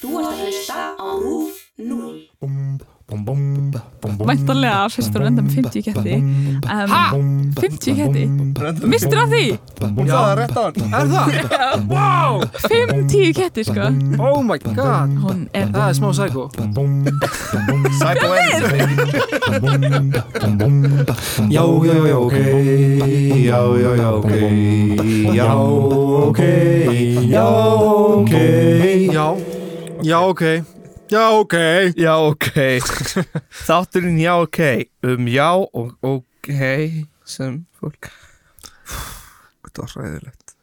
Þú ert að hlusta á RÚF 0. Væntanlega fyrst og reynda með 50 ketti. Um, 50 ketti? Mistur af því? Sagði það rétt á hann Er það? Wow! 50 ketti sko. Oh my god. Hún er Það er smá sækó Psycho Energy Já, já, já, ok. Já, já, já, ok. Já, ok. Já, ok. Já, já ok. Já ok. Já, ok. Þátturinn já, ok. Um já og ok Sem fólk. Þetta var ræðilegt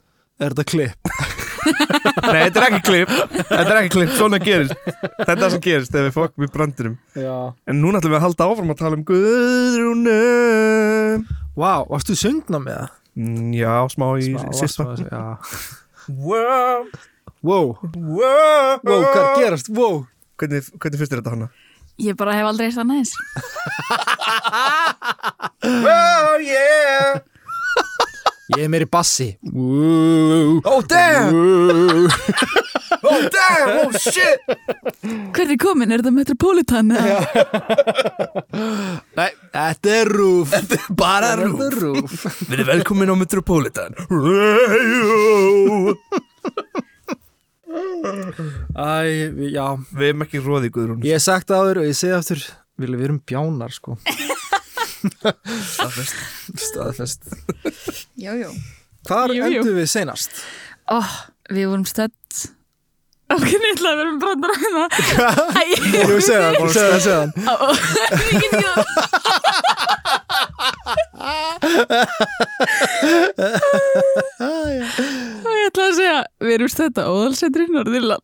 Er þetta klipp? Nei, þetta er ekki klipp. Þetta er ekki klipp, svona gerist. Þetta er það sem gerist ef við fokkum í brandurum. Já. En núna ætlum við að halda áfram að tala um Guðrúnu. Vá, varstu söngna með það? Mm, Já, smá í Smá, sista smá, Já. Wow, Wow, wow, wow, hvað er gerast? Wow. Hvernig, hvernig þér þetta hana? Ég bara hef aldrei eitt annað eins. Oh yeah. Ég er meiri bassi. Wow. Oh damn. Oh damn, oh shit. Hvernig komin? Er þetta Metropolitan? eða? Nei, þetta er rúf. Þetta er bara Þetta er rúf. Við erum velkomin á Metropolitan Æ, við- já. Við erum ekki róði Guðrún. Ég hef sagt það áður og ég segi aftur. Við erum bjánar sko. Staðfest. Staðfest. Jú, jú Hvar Jú, jú. endur við seinast? Ó, við vorum stödd. Ok, að vera með brandar hérna. Æ, Jú, segja það, segja það, segja það. Ó, ó, ég get ekki það Og ég ætla að segja Við erum stödd á Óðalsetri Norðurland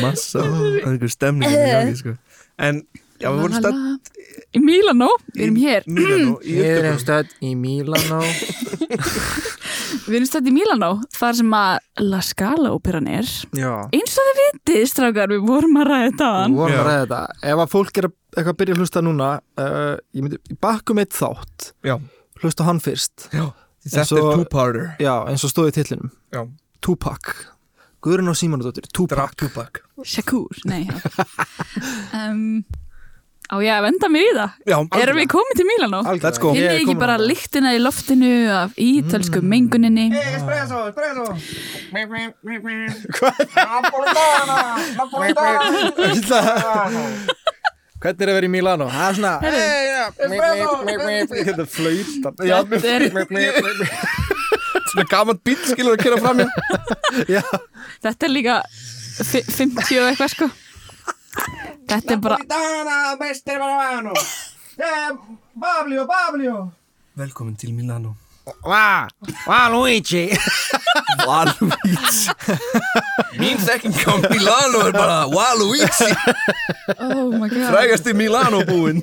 Massa Það er einhver stemning í gangi, sko. En já, við vorum stætt Í Mílanó, við erum hér. Mílanó í Við erum stödd í Mílanó. Við erum stödd í Mílanó Þar sem að La Scala óperan er. Já. Eins og þið vitið, strákar, við vorum að ræða þetta. Við vorum að ræða þetta. Ef að fólk er að, eitthvað að byrja að hlusta núna uh, Ég myndi, ég bakkum eitt þátt Já, Hlusta á hann fyrst. Já. Þetta er two-parter. Já, eins og stóði tillinum Já, Tupac. Guðrun og Símonadóttir, Tupac. Shakur, nei. Um, Á ég að venda mig í það? Já, Erum við komið til Mílanó? Let's go. Ég er ekki bara lyktina í loftinu af ítölsku menguninni? Espresso, espresso. Hvernig er að vera í Mílanó? Það er svona Þetta er flöytan Já, Þetta er, Svona gaman bíl skilur að kera fram já þetta er líka fi- 50 og eitthvað sko Þetta er bara Velkomin til Milano. Vá, vá Luigi. Waluigi Mín þekking á Milano er bara Waluigi Oh my god. Frægasti Milano búinn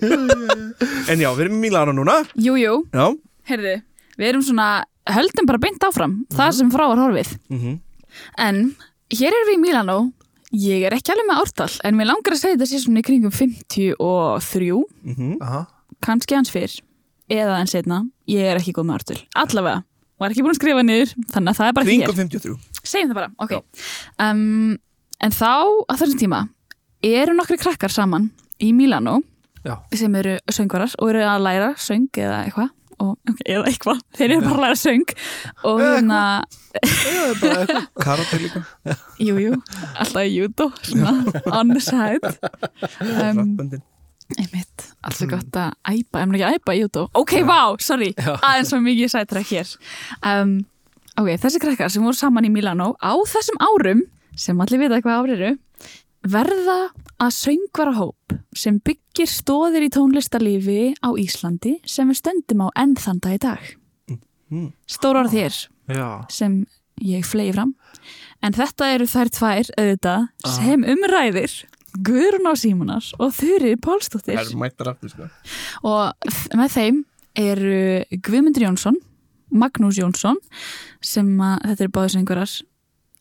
En já, við erum í Milano núna. Jú, jú, Já. Heyrðu Við erum svona, höldum bara beint áfram. Það sem frá er horfið. Mhm. En hér erum við í Mílanó Ég er ekki alveg með ártal En mér langar að segja þetta sé svona í kringum 53 Mhm. Aha. Kannski hans fyrr Eða en setna Ég er ekki góð með ártal. Allavega Var ekki búin að skrifa niður Þannig að það er bara Kringum hér 53 Segjum það bara, ok. Um, En þá, á þessum tíma Eru nokkri krakkar saman Í Mílanó Já. Sem eru söngvarar Og eru að læra söng eða eitthvað og, Eða eitthvað. Þeir eru bara að læra söng. Og hérna Karate líka. Jú, jú, alltaf í judo svona, on the side. Um, einmitt, alltaf gott að æpa. En ekki æpa í judo, ok, vá, sorry. Aðeins svo mikið sætra hér. Um, ok, þessi krakkar sem voru saman í Milano á þessum árum sem allir vita hvað ár eru verða að söngvara hóp sem byggir stóðir í tónlistarlífi á Íslandi sem við stöndum á enn þann dag í dag. Mhm. stór orð þér Já, sem ég flegi fram. En þetta eru þær tvær auðvitað sem umræðir Guðrún á Símonars og Þurri Pálsdóttir. Það er mættar aftur sko. Og með þeim eru Guðmundur Jónsson Magnús Jónsson sem að þetta eru báðis einhverjar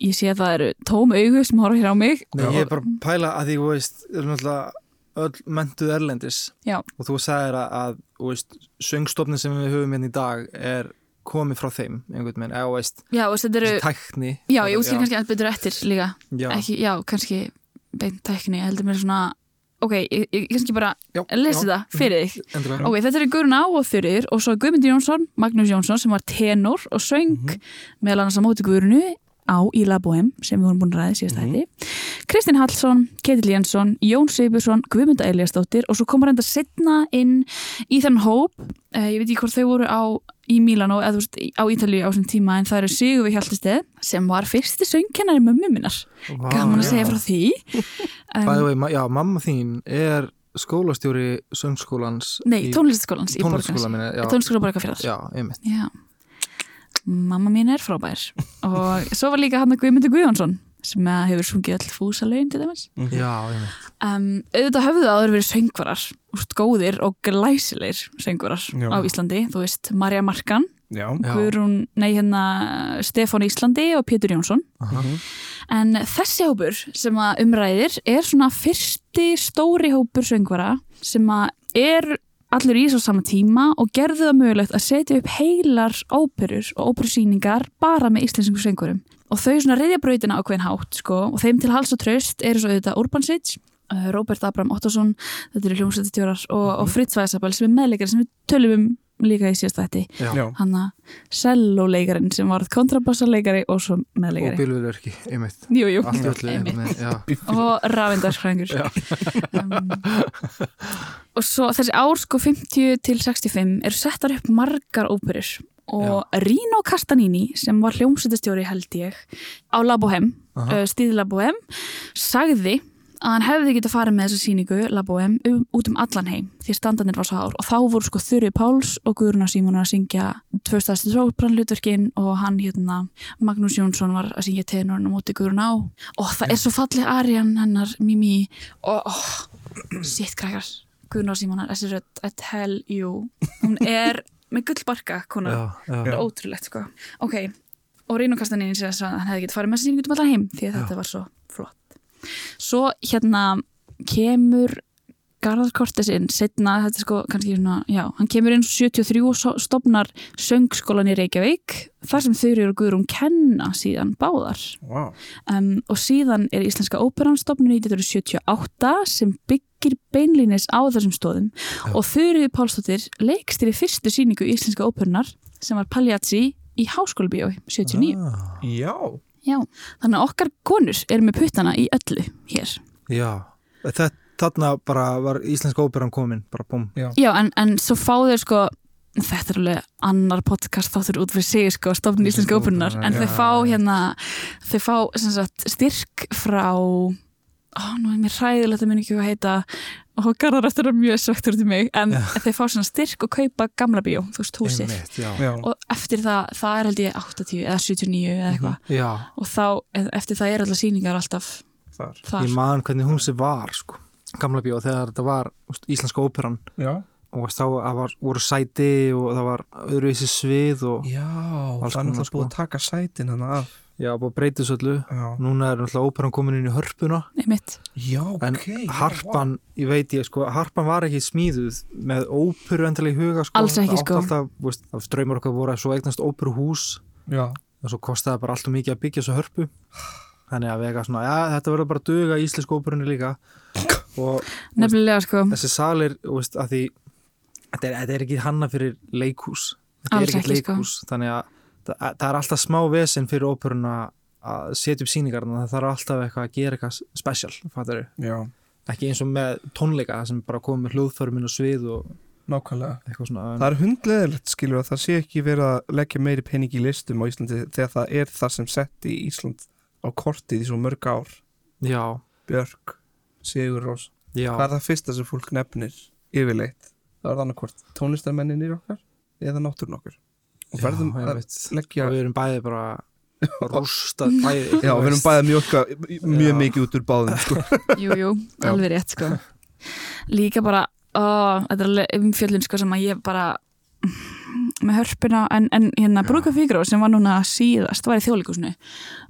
ég sé að það eru tóm augu sem horfa hér á mig. Nei, ég er bara að pæla að því, þú veist, er náttúrulega öll mentuð erlendis. Já. og þú sagðir að, að þú veist, söngstofnin sem við höfum hérna í dag er komið frá þeim einhvern veginn, eða veist, þetta eru, þessi tækni. Já, ég útskil kannski að betur eftir líka. Já, ekki, já, kannski beint tækni, ég heldur mér svona ok, ég, ég kannski bara lesi það fyrir þig. Endilega. ok, þetta eru Guðrún Á og svo Guðmundur Jónsson, Magnús Jónsson sem var tenor og söng meðal annars á móti Guðrunu á Íla Bóhem sem við vorum búin að ræði síðast Mhm. þætti. Kristinn Hallsson, Ketill Jensson Jón Sigursson, Guðmunda Eliasdóttir og svo komur enda setna inn í þennan hóp, eh, ég veit ekki hvort þau voru á í Mílanó, eða þú veist á Ítalíu á þessum tíma en það eru Sigurvi Hjaltesteð sem var fyrsti söngkennari mömmu minnar. Vá, gaman að já. segja frá því. By the um, way, ma- já, mamma þín er skólastjóri söngskólans Nei, í- tónlistaskólans í tónlistaskóla minni, já, Tónlistaskóla Borgarfjörðar já, einmitt. Já, mamma mín er frábær. Og svo var líka hann að Guðmundur Guðjónsson sem að hefur sungið all fúsalögin til dæmis. Já, einmitt, um, auðvitað höfðu áður verið söngvarar úst, góðir og glæsilegir söngvarar Já. á Íslandi, þú veist Marja Markan, Já, já, Guðrún nei hérna Stefán Íslandi og Pétur Jónsson. Aha, en þessi hópur sem að umræðir er svona fyrsti stóri hópur söngvara sem að er allir í svo sama tíma og gerðu það mögulegt að setja upp heilar óperur og óperusýningar bara með íslensku söngurum og þau svona reyðja brautina á hvern hátt sko og þeim til hals og tröst eru svo auðvitað Urban Sitch Robert Abram Ottosson þetta eru hljómsveitastjórar og, og Fritz Weisabel sem er meðleikari sem við tölum um líka í síðast þetta já, já, hann að celloleikarin sem var kontrabassaleikari og svo og meðleikari bylviðverki, einmitt. Jú, jú, allt öllu, einmitt. einmitt, já, og rafindarsfræðingur um, og svo þessi ár sko 50 til 65 eru settar upp margar óperur. Og Rino Castanini sem var hljómsveitastjóri held ég á Labohem, uh, stíð Labohem sagði að hann hefði getað farið með þessa sýningu Labohem um, út um allan heim því standarnir var svo ár og þá voru sko Þurri Páls og Guðruna Símon að syngja tvö stæðstu tróðbrannlutverkin og hann hérna Magnús Jónsson var að syngja tenorinn á móti Guðruna á. Og það er svo fallið Arjan hennar Mimi. Og oh, sitt krakkar. Guðruna Símonar, þessi rödd, I tell you. Hún er með gullbarka konar já, já, er ótrúlegt sko. Ok, og Rino Kastanín sér að hann hefði getið farið með þessi sýningu út um allan heim því að þetta var svo flott. Svo hérna kemur Garðar Kortesinn setna, þetta er sko kannski svona, já, hann kemur inn 73 og stofnar söngskólan í Reykjavík þar sem Þurri og Guðrún kenna síðan báðar. wow. Um, og síðan er Íslenska óperan stofnun 1978 sem byggir beinlínis á þessum stóðum og Þurriði Pálsdóttir leikst í fyrstu síningu Íslenska óperunar sem var Pagliazzi í Háskóla bíói 79. Ah, Já, Já, þannig að okkar konur eru með puttana í öllu hér. já. Þetta, þarna bara var íslenska óperan komin, bara búm Já, en, en svo fá þeir sko þetta er alveg annar podcast þáttur út fyrir sig sko, stofnun Íslenska óperunar en Já. þau fá hérna þau fá sem sagt styrk frá ó, nú er mér hræðilegt að minn ekki hvað heita og garðar eftir að mjög svektur til mig en þau fá svona styrk og kaupa gamla bíó, þú veist, húsið. Já, já, og eftir það, það er held ég 80 eða 79 eða eitthvað. Já. og þá, eftir það er alltaf sýningar alltaf þar. þar. Ég man hvernig húsi var, sko. Gamla bíó, þegar þetta var úst, íslenska óperan. Já, og það var, voru sæti og það var öðruvísi svið og já það er náttúrulega sko. búið að taka sætin hann af já, búið að breyta svo öllu. Já, Núna er náttúrulega óperan komin inn í hörpuna. Einmitt, já En ok já, harpan, ég veit ég sko, harpan var ekki smíðuð með óperu endilega í huga sko. Alls ekki, sko. alltaf, veist, það draumar okkar voru að svo eignast óperuhús. Já, og svo kostaði bara alltaf mikið að byggja þessu hörpu. Þannig að vega svona, já þetta verður bara að duga í íslensku óperunni líka. Og nefnilega sko. þessi salir, veist, að því þetta er, þetta er ekki hanna fyrir leikhús. Þetta Alls er ekki sko. leikhús þannig að það, það er alltaf smá vesen fyrir óperuna að setja upp að það þarf alltaf eitthvað að gera eitthvað já, ekki eins og með tónleika sem bara komið með hljóðförmin og svið og nákvæmlega. svona Það er hundleðilegt skilur að það sé ekki verið að leggja meiri pening í listum á Íslandi þegar það er það sem setti Ísland á kortið í svo mörg ár. Já, Björk, Sigur Rós. Já, Hvað er það fyrsta sem fólk nefnir yfirleitt? Það er þannig hvort tónlistarmenninir okkar eða náttúrun okkar og verðum já, að leggja og við erum bæði bara rústa bæði Já, við erum bæði að mjölka mjög Já. mikið út úr báðum sko. Jú, jú, alveg rétt sko Líka bara, ó, þetta er alveg umfjöllun sko sem að ég bara með hörpuna, en, en hérna Brúka Fígró sem var núna síðast, var í þjóðleikusinu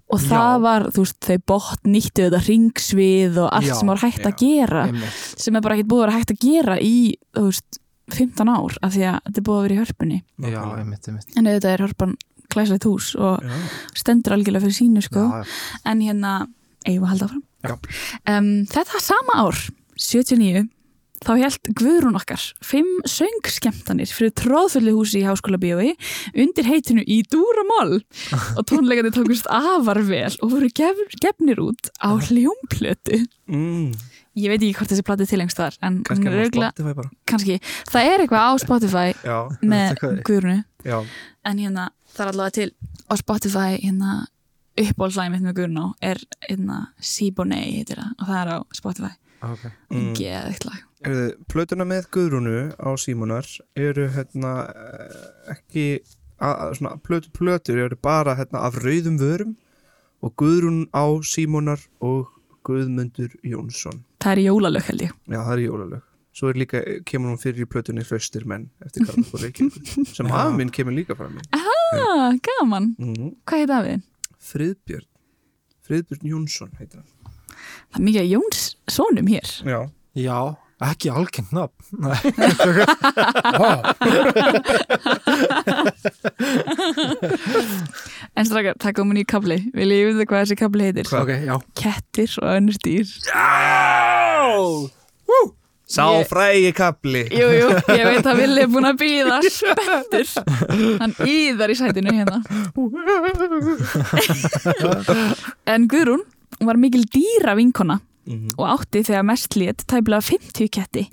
og það Já. var, þú veist, þau bótt nýttu þetta ringsvið og allt Já, sem var hægt já. að gera Einmitt. sem er bara ekkert búið að vera hægt að gera í, þú veist, 15 ár af því að þetta er búið að vera í hörpunni. Já, einmitt, einmitt. En auðvitað er hörpan glæslegt hús og Já. stendur algjörlega fyrir sínu sko. Já, já. en hérna, eigum við að halda áfram? Um, þetta sama ár 79 þá held Guðrún okkar fimm söngskemtanir fyrir tróðfullu húsi í Háskóla Bíói undir heitinu í Dúramál. Og tónleikandi tókust afar vel og voru gef, gefnir út á hljómplötu. Mm, ég veit ekki hvort þessi plati til lengst þar en kannski er hann á Spotify bara. Kannski, það er eitthvað á Spotify Já, með já, en hérna það er allavega til á Spotify hérna uppbólslæði mitt með Guðrún á er hérna Siboney heitir það og það er á Spotify. Ok. Mm. geðvikt lag. Plötuna með Guðrúnu á Símonar eru hérna eh, ekki að, svona, plötu, plötur eru bara hérna af rauðum vörum og Guðrún á Símonar og Guðmundur Jónsson það er jólalög held ég. Já, það er jólalög. Svo er líka, kemur hún fyrir í plötunni Hraustir menn eftir Karl og Reykjavík sem af minn kemur líka fram í. Ah, gaman, mm. hvað heit af þið? Friðbjörn. Friðbjörn Jónsson heitir hann. Það er mikið Jóns sonum hér. Já, Já, ekki algengt nafn. En strákar, það komin í kabli vil ég vita hvað þessi kabli heitir? Ok, já. Kettir og önnur dýr. Sá Ég- frægi kapli jú, jú, ég veit að Vili er búin að býða spettur hann íðar í sætinu hérna. En Guðrún var mikil dýra vinkona Mhm. og átti þegar mest lét tæplega 50 ketti.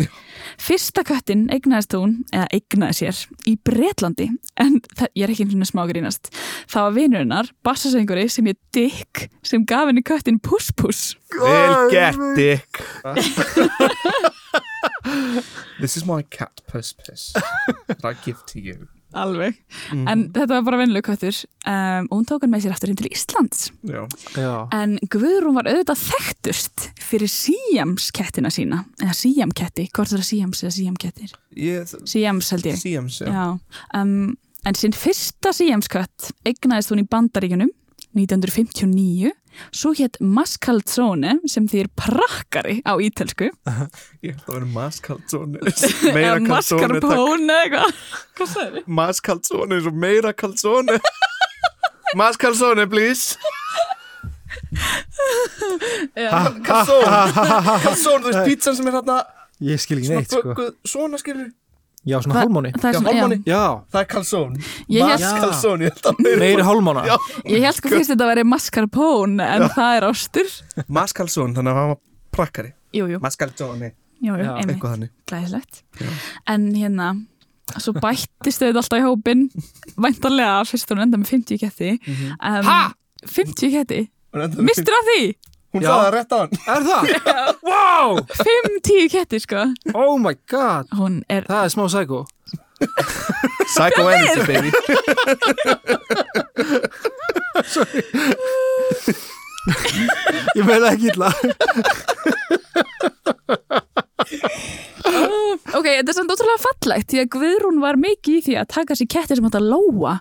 Fyrsta köttin eignaðist hún, eða eignaði sér, í Bretlandi, en það, ég er ekki einhvern veginn smágrínast. Það var vinurinnar, bassasenguri sem ég Dick, sem gaf henni köttin Puss Puss. Vel gert, Dick This is my cat, Puss Puss That I give to you Alveg. Mhm. En þetta var bara vennileg köttur um, og hún tók hann með sér aftur inn til Íslands. Já, Já, En Guðrún var auðvitað þekktust fyrir síjamskettina sína, eða síjamketti, hvort það er síjams eða síjamkettir. ég, Síjams held ég. Siams, já. Já, um, en sinn fyrsta síjamskött eignaðist hún í bandaríkunum 1959 svo hétt Mascalzone sem þýr prakkari á ítölsku. Ég held að vera maskalzone Meira eða kalzone, mascarpone eða eitthvað? Maskalzone eins og meira kalzone Maskalzone, please. Kalzone Kalzone, þú veist pítsan sem er hérna ég skil ekki neitt sko. svona skilur Já, svona Það- hálmáni það er Já, já. Já, Það er hélt- Maskalzone, ég held að meira meiri hálmána Já. ég held sko fyrst þetta að vera mascarpone en það er ástur. Maskalzone, þannig að hann var prakkari. Jú, jú, Maskalzone, jú, jú einmitt, eitthvað þannig. Glæðislegt Já. en hérna svo bættist þau alltaf í hópin væntarlega fyrst hún enda með 50 ketti. Um, Ha? 50 ketti? Mistur af því? Hún Já. sagði það rétt á hann Er það? Wow, 5-10 ketti sko. Oh my god. Hún er Það er smá sækó Psycho Energy, baby. Ég meina ekki illa. Ok, þetta er samt ótrúlega fallegt því að Guðrún var mikið í því að taka sér ketti sem átt að lóa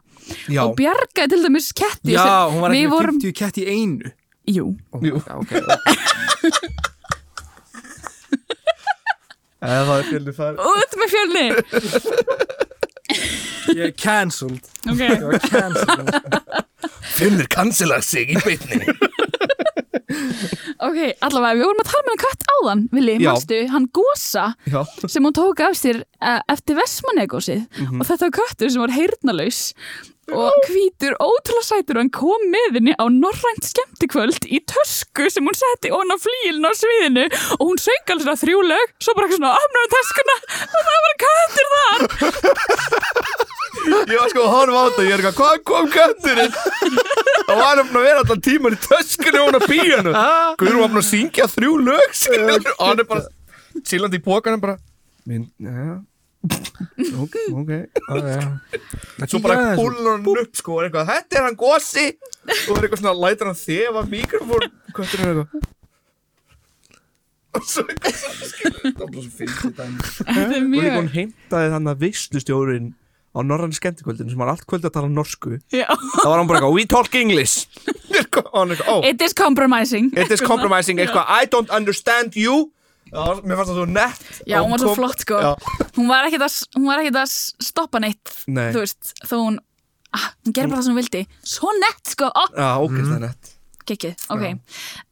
Já, og bjargaði til dæmis ketti Já, hún var ekki með vorum, 50 kett í einu jú, Jú. Já, ok eða það er fjöldi far út með fjölni. Ég er cancelled. Ok, Ég var cancelled. Fjölnir kansilar sig í bytni ok, allavega við vorum að tala með hann kött áðan, Vili, Já. manstu hann Gosa Já, sem hún tók af sér uh, eftir Vestmanegósið Mhm. og þetta var köttur sem var heyrnalaus og hvítur ótrúlega sætur og hann kom með henni á norrænt skemmtikvöld í tösku sem hún setti ón á flílinn á sviðinu. Og hún söng alveg svona þrjú lög svo bara eitthvað svona opnaði töskuna. Og það var köttur þar. Ég var sko að horfa á þetta Ég er eitthvað, hvað kom kötturinn? Það var hann að vera allan tíman í töskunni og hún að píanu Guður var búin að syngja þrjú lög skilur, Og hann er bara Sílandi í pókanum bara Minn, já Ok, ok. Svo bara púlur hann upp sko og er eitthvað, Þetta er hann gósi Og er eitthvað svona, lætur hann þefa mikrofón Kötturinn er eitthvað. Og svo eitthvað Það var bara svo fyndið dæmi. Þetta er Og líka hún heimtaði þannig að veistustjórin á norræni skemmtikvöldinu sem var allt kvöldi að tala norsku. Já. þá var hann bara eitthvað, we talk English. Hann oh, it is compromising. It is compromising eitthvað, I don't understand you Já, mér fannst það svo nett Já, hún var svo flott sko. Já. hún var ekkert að, hún var ekkert að stoppa neitt Nei. þú veist, þó hún ah, hún gerir bara það sem hún vildi. Svo nett sko, oh, Já, ógeðslega nett. Gekkið, ok.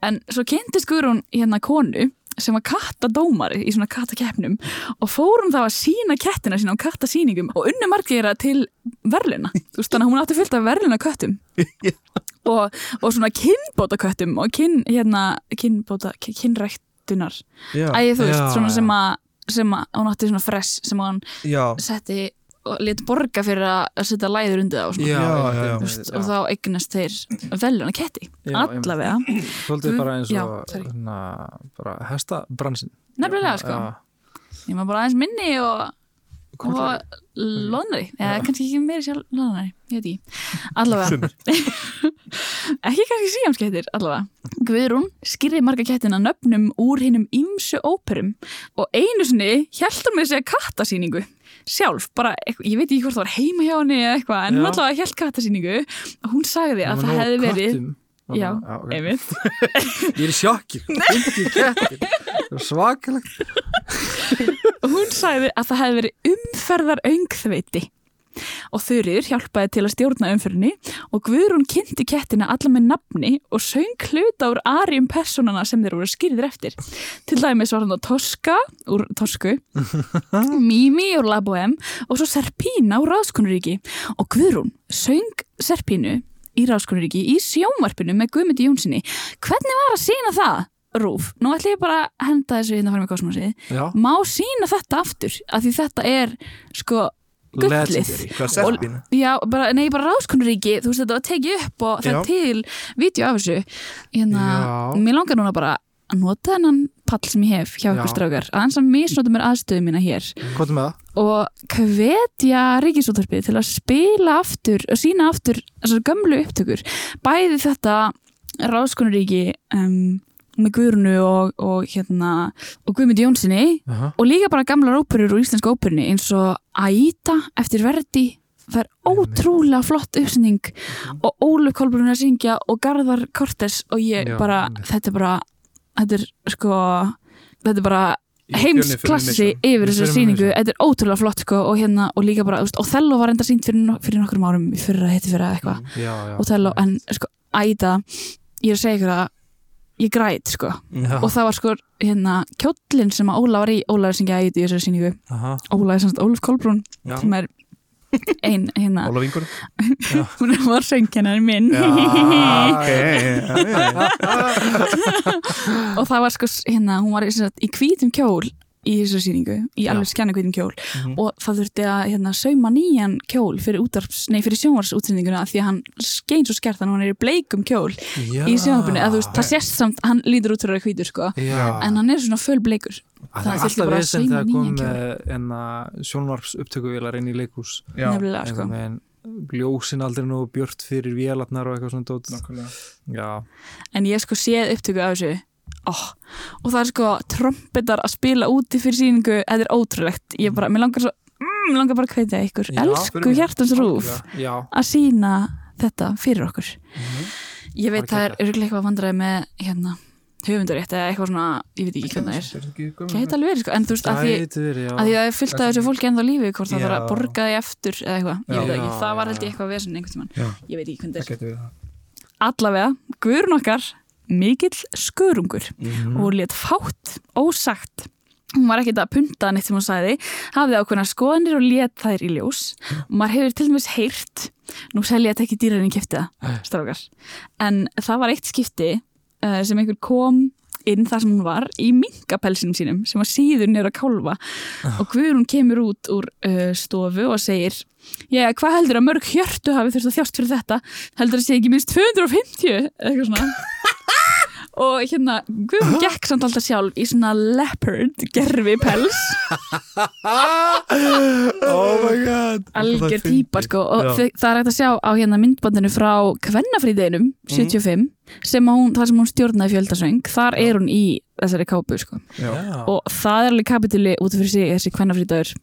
En svo kynntist Guðrún hérna konu sem var kattadómari í svona kattakeppnum og fór hún þá að sína kettina sína á kattasýningum og unni margir til verðluna, þú veist þannig að hún átti fullt af verðluna köttum og, og svona kynbóta köttum og kyn, hérna, kynbóta kynræktunar, Já, æði þú veist Já, svona já. sem að, sem að hún átti svona fress sem já, setti og lit borga fyrir að setja læður undir það og, svona. Já, já, já. Þú veist, og þá eignast þeir veluna ketti allavega, Svolítið bara eins og hérna, bara hestabransin. Nefnilega sko. Ég maður bara aðeins minni og, og loðnari eða kannski ekki meiri sér loðnari ég veit ekki, allavega. Ekki kannski síamskettir allavega. Guðrún skýrði marga kettina nöfnum úr hinnum ýmsu óperum og einu sinni hjælt hún með segja kattasýningu. Sjálf, bara, ég veit ekki hvort það var heima hjá henni eða eitthvað, en hún allavega hjælt kattasýningu. Og hún sagði að það hefði verið Já, einmitt. Ég er í sjokki, 50 kettir Það er svakalegt. Hún sagði að það hefði verið umferðar öngþveiti og Þurriður hjálpaði til að stjórna umferðinni og Guðrún kynnti kettina alla með nafni og söng hluta úr arium personana sem þeir voru skýrðir eftir. Til dæmis var hann að Toska úr Tosku Mimi úr La Bohème og svo Serpína úr Ráðskonuríki og Guðrún söng Serpínu í Ráðskonuríki í sjónvarpinu með Guðmundi Jónssoni hvernig var að sína það? Rúf, nú ætlum ég bara að henda þessu hérna fram í kosmosið. Já, má sína þetta aftur? Af því þetta er sko gullið? Já, bara, nei, bara ráðskonurríki, þú veist þetta var tekið upp og það til vídeo af þessu. Hérna, mér langar núna bara að nota þennan pall sem ég hef hjá ykkur Já. strákar, aðeins að misnota mér aðstöðu mína hér. Það? og hvetja ríkisúttarpið til að spila aftur og sína aftur þessar gömlu upptökur. Bæði þetta ráðskonurríki um, með Guðrunu og, og hérna og Guðmundi Jónssoni Aha. og líka bara gamlar óperur úr íslensku óperunni eins og Aida eftir Verdi. Það er ótrúlega flott uppsending og Óluf Kolbrún er að syngja og Garðar Kortes og ég Já, bara, þetta er bara þetta er sko þetta er bara heimsklassi yfir sýningu, Mission. þetta er ótrúlega flott sko og hérna, og líka bara, veist, Othello var enda sínt fyrir, fyrir nokkrum árum, fyrir að heiti fyrir eitthvað Já, já Othello, en sko, Aida ég er að segja ykkur að ég græt sko, Já. og það var sko hérna, kjóllin sem að Óla var í Óla er að syngja Aida í þessari sýningu Aha. Óla er semst Óluf Kolbrún Já. sem er ein hérna, Óla vingur hún er var söngkennari minn. Já, ok. Og það var sko hérna, hún var sagt, í hvítum kjól í þessu sýningu, í alveg skjana hvítum kjól. Mhm. og það þurfti að hérna, sauma nýjan kjól fyrir, fyrir sjónvarsútsendinguna því að hann skein svo skert þannig að hann er í bleikum kjól Já. í veist, það sést samt hann lítur út fyrir að hvítur sko, Já. en hann er svona föl bleikur Það það er alltaf að vesen sauma þegar kom með enna sjónvarps upptökuvélar inn í leikhús. Já, nefnilega sko. Ljósin aldrei nú björt fyrir vélarnar og eitthvað svona dót. Nákvæmlega. Já, en ég sko séð upptöku af þessu. Oh. og það er sko trompetar að spila úti fyrir sýningu. Þetta er ótrúlegt, ég bara, mér langar svo mm, mér langar bara að hvetja ykkur, Já, elsku hjartans rúf já, að sína þetta fyrir okkur. Ég veit það er örgulega eitthvað vandræði með hérna höfundarétt eða eitthvað svona, ég veit ekki hvernig það er. Gæti alveg verið sko, en þú veist að því að því að það er fyllt af þessu fólki ennþá lífi hvort það þarf að borga því eftir eða eitthvað, ég veit ekki, það var held ég eitthvað vesen einhvern tímann, Já. ég veit ekki hvernig Það er. allavega, guðurinn okkar mikill skörungur Mhm. og létt fátt ósagt. Hún var ekkert að punta neitt sem hún sagði hafði ákveðna skoðanir og létt þær í ljós. Og maður hefur til dæmis heyrt nú selja þetta ekki dýrarinn kipti það strákar, en það var eitt skipti uh, sem einhver kom inn þar sem hún var í minkapelsinum sínum sem var síður nýra að kálfa og Guðrún kemur út úr uh, stofu og segir Já, hvað heldur að mörg hjörtu hafi þurft að þjást fyrir þetta? Heldur að sé ekki minnst 250? Eða eitthvað svona. og hérna, Guðrún gekk samt alltaf sjálf í svona leopard gerfi pels, Oh my god algjör típa sko, og Já. það er hægt að sjá á hérna myndbandinu frá kvennafríðinum 75, sem að hún, þar sem hún stjórnaði fjöldasöng, þar er hún í þessari kápu sko. Já. Og það er alveg kapituli út af fyrir sig þessi kvennafríðagur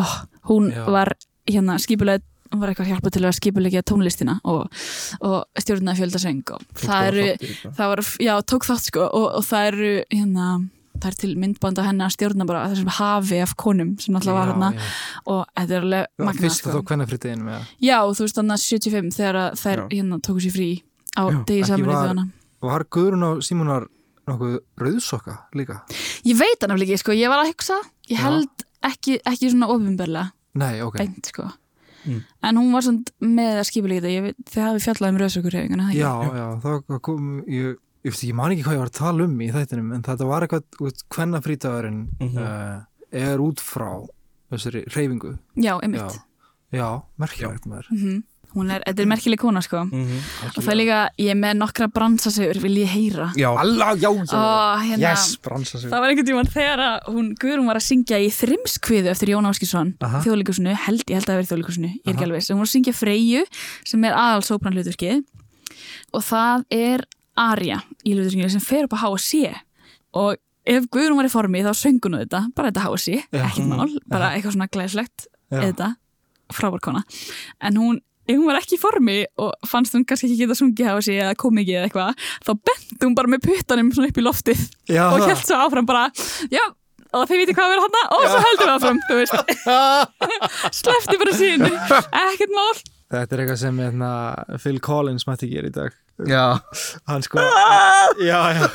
oh, hún Já. var hérna skipulega var eitthvað hjálpa til að skipulegja tónlistina og, og stjórnaði fjöldasöng og það eru, það var, já, tók þátt sko og, og það eru hérna, það er til myndbanda henni að stjórna bara þessum hafi af konum sem alltaf var hérna og þetta er alveg magna Fyrst og þó hvernig frítiðin með Já, þú veist þannig að 75 þegar að þær Já. hérna tóku sér frí á Já, degi saman í þjóðana Var Guðrún og Símonar nokkuð rauðsokka líka? Ég veit hann af ekki, sko, ég var að hugsa ég held ekki, ekki svona ofinberlega Nei, ok. beint, sko Mm. en hún var svona með að skipa líka ég veit, þið hafi fjallað um rauðsökurreyfinguna Já, já, það kom ég, ég, ég man ekki hvað ég var að tala um í þættinum en þetta var eitthvað, hvenna frítagurinn Mhm. uh, er út frá þessari reyfingu já, Já, einmitt. Já merkilegt maður. Mm hún er, þetta er merkileg kona, sko. Mhm, og það er líka, ég er með nokkra bransasegur vil ég heyra. Já, Alla, já, Ó, hérna, yes, bransa sig Það var einhvern tímann þegar að hún Guðrún var að syngja í þrimskviðu eftir Jón Áskísson þjóðleikusinu, held ég held að það verið þjóðleikusinu ég er ekki alveg, sem hún var að syngja Freyju sem er aðal sópran hluturkið og það er Arja í hluturkið sem fer upp á HSC og ef Guðrún var í formi þá söng hún þetta, bara þetta HSC Já. ekkert mál, bara eitthvað svona glæslegt Já. þetta, frábarkona en hún ef hún var ekki í formi og fannst hún kannski ekki geta sungið HSC eða kom ekki eða eitthvað þá benti hún bara með puttanum svona upp í loftið Já, og held svo áfram bara já, og þið viti hvað að vera hann og svo heldur við áfram, þú veist. Slefti bara sín ekkert mál. Þetta er eitthvað sem hérna, Phil Collins mætti gera í dag. Já. Hann sko Já, já.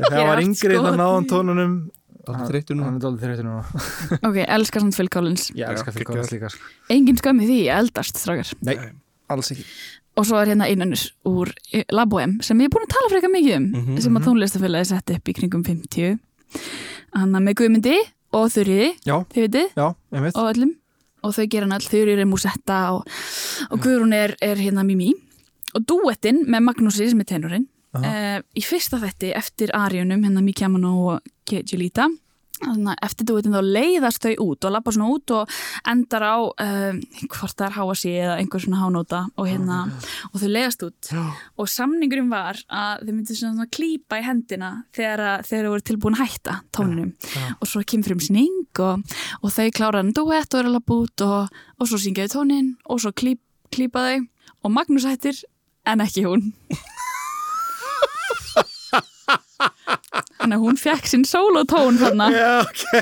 Það var yngri sko- þannig náðan tónunum Dálítið þreyttur núna. Hann er dálítið þreytur núna. Ok, elskar samt Phil Collins. Ég elska Phil. Collins líka sko. engin skömmi því, ég eldast strákar. Nei, alls ekki. Og svo er hérna einannus úr Laboem sem ég er búin að tala frekar mikið um Mhm, sem að tónlistafélagi sett upp í kringum 50 hann með Guðmundi og Þurriði, Já, þið vitið. Já, einmitt. Og öllum. Og þau gera hann all, Þurriði er Musetta og, og Guðrún er, er hérna Mimi. Og duettinn með Magnúsi sem er tenorinn. Uh, í fyrsta þetti eftir Ariunum hérna Miki Amano og Þannig að eftir duettinn þá leiðast þau út og lappa svona út og endar á uh, hvort það er háasi eða einhver svona hánóta og hérna og þau leiðast út. Já. og samningurinn var að þau myndu svona, klípa í hendina þegar, þau voru tilbúin að hætta tóninum. Já. og svo kemur um sning og, og þau klára hann duett og er að lappa út og, og svo syngjaðu tónin og svo klíp, klípa þau. Og Magnús hættir en ekki hún Þannig að hún fekk sinn sólotón þarna. Já, ok,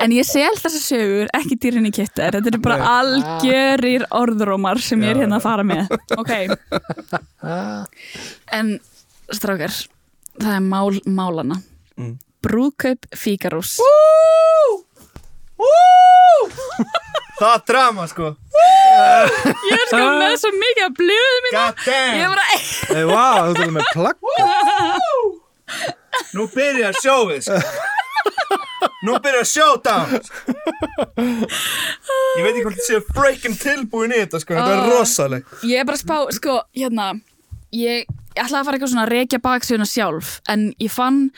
En ég sel þessar sögur ekki dýrin í kittar Þetta eru bara algjörir orðrómar sem ég er hérna að fara með. Ok. En strákar Það er mál málana Mm. Brúðkaup Fíkarús Það er drama sko. Ég er sko með svo mikið að blöðu mín God damn. Ég er bara Hey, wow, þú erum með plagg. Nú byrjar sjóið sko. Nú byrjar showdown. Ég veit ekki hvort þið séu freaking tilbúin í þetta sko. Þetta er Ah. rosaleg Ég er bara að spá, sko, hérna Ég, ég ætlaði að fara eitthvað svona að rekja baksöguna sjálf En ég fann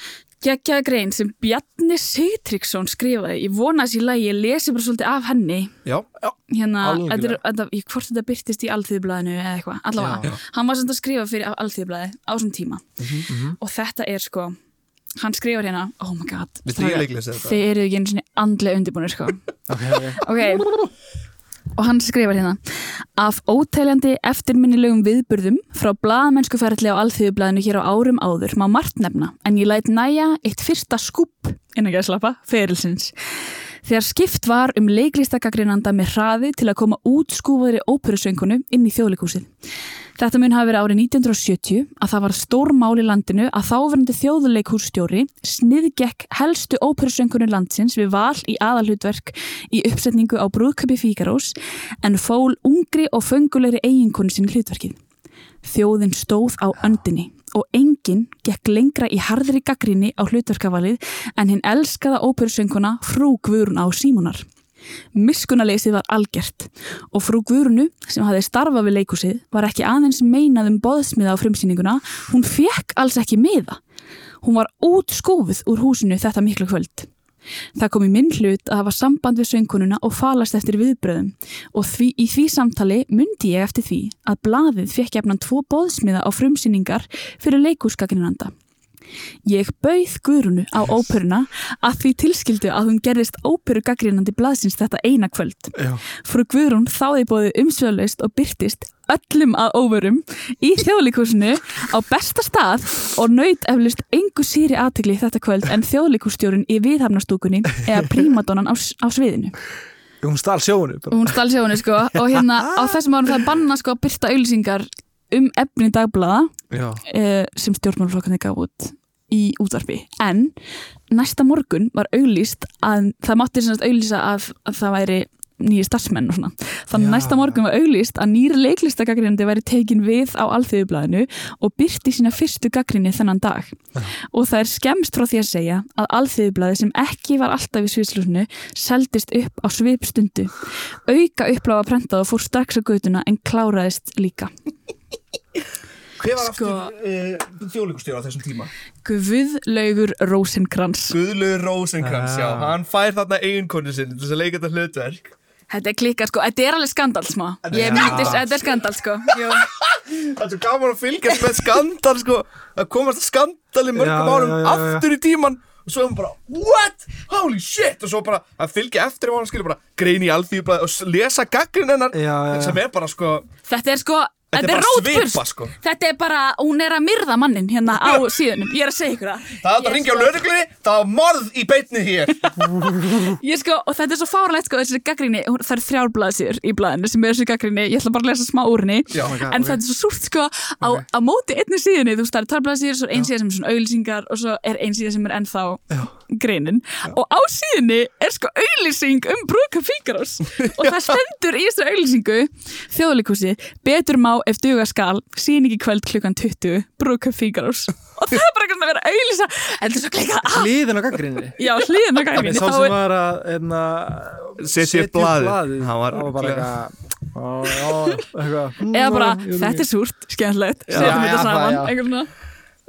geggjaða grein sem Bjarni Sigtryggsson skrifaði. Ég vona þessi lagi, ég lesi bara svolítið af henni. Já, já. Hérna, Algjörlega. þetta er, þetta, ég, hvort þetta byrtist í alþýðublaðinu eða eitthvað, allavega. Hann var samt að skrifa fyrir alþýðublaði á þessum tíma. Og þetta er sko Hann skrifar hérna, oh my god? Þið eru ekki einu svona andlega undirbúinir sko. Ok. Ok, og hann skrifar hérna Af óteljandi eftirminnilegum viðburðum frá blaðamennskuferðli á alþýðublaðinu hér á árum áður má margt nefna en ég læt næja eitt fyrsta skúp innan ekki að slappa, ferilsins Þegar skipt var um leiklistakagrinanda með hraði til að koma út skúfaðri óperusöngunu inn í þjóðleikúsið. Þetta mun hafi verið árið 1970 að það var stór mál í landinu að þáverandi þjóðleikhússtjóri sniðgekk helstu óperusöngunni landsins við val í aðalhutverk í uppsetningu á brúðköpi Fíkarós en fól ungri og föngulegri eiginkonu sinni hlutverkið. Þjóðin stóð á öndinni og enginn gekk lengra í harðri gaggrinni á hlutverkavalið en hinn elskaða óperusönguna frú Guðrún á Símonar. Miskunaleysið var algjert og frú Guðrunu sem hafði starfað við leikúsið var ekki aðeins meinað um boðsmiða á frumsýninguna, hún fekk alls ekki miða. Hún var útskófuð úr húsinu þetta miklu kvöld. Það kom í minn hlut að hafa samband við söngkonuna og falast eftir viðbröðum og því, í því samtali myndi ég eftir því að blaðið fekk jafnan tvo boðsmiða á frumsýningar fyrir leikúsgagninanda. Ég bauð Guðrunu á óperuna að því tilskildu að hún gerðist óperu gaggrínandi blaðsins þetta eina kvöld. Já. Frú Guðrún þáði bóði umsvöðlaust og byrtist öllum að óverum í þjóðlíkúsinu á besta stað og naut eflust engu síri aðtegli þetta kvöld en þjóðlíkússtjórun í viðhafnastúkunni eða prímadónan á, á sviðinu. Hún stál sjónu hún stál sjónu sko og hérna á þessum árum það er banna sko að byrta auðlýsingar um efni dagblaða Já. uh, sem stjórnmálflokkarnir gaf út í útvarpi. En næsta morgun var auglýst að það mátti sem sagt auglýsa að, að það væri nýju starfsmenn og svona. Þannig Já. næsta morgun var auglýst að nýra leiklistakagrinandi væri tekin við á alþjóðublaðinu og byrti sína fyrstu gaggrinni þennan dag. Og það er skemmst frá því að segja að alþjóðublaði sem ekki var alltaf í sviðslúsinu seldist upp á svipstundu. Auka uppláfa prentað og fór strax á götuna en kláraðist líka Hver var Sko- aftur uh, þjóðleikustjóra á þessum tíma? Guðlaugur Rósenkrans Guðlaugur Rósenkrantz, já, Ah. hann fær þarna eiginkonu sinni til þess að leika þetta hlutverk Þetta er klikkað sko, þetta er alveg skandal smá Ég Já. myndi, þetta er skandal sko Jú. Það er svo gaman að fylgjast með skandal sko að komast að skandali mörgum Já, árum já, já, já. aftur í tíman og svo er hann bara, what? Holy shit og svo bara að fylgja eftir ef hann skilur bara grein í alþýðublaði og lesa gaggrin hennar Já, já, já. sem er bara sko Þetta er sko, Þetta er er bara svipa, sko. Þetta er bara, hún er að myrða mannin hérna á síðunum. Ég er að segja ykkur það. Það er að Ég ringja á sko- lögreglunni það var morð í beitni hér. Ég sko, og þetta er svo fáralegt sko, þessi gaggrinni, hún- það er þrjár blaðsýr í blaðinu sem er þessi gaggrinni, ég ætla bara að lesa smá úr henni. Já, Oh en þetta er svo súrt sko á, á móti einni síðunni, þú veist það er tvær blaðsýr svo er ein síða sem er svona auðlýsingar og svo er ein síða sem er ennþá greinin og á síðunni er sko auðlýsing um brúka fíkarós og það stendur í þessu auðlýsingu þjóðleikúsi, betur má ef duga skal, síningi kvöld klukkan 20 brúka fíkarós og það er bara eitthvað að vera að auðlýsa þetta er svo klikkað á Hliðin á gaggrinni. Já, hliðin á gaggrinni Sá þá sem var að hérna, Setja upp var- Það var bara eitthvað ó, ó, eitthvað eða bara, ég- þetta er súrt, skemmtilegt Já, setjum já, þetta saman já. einhvern svona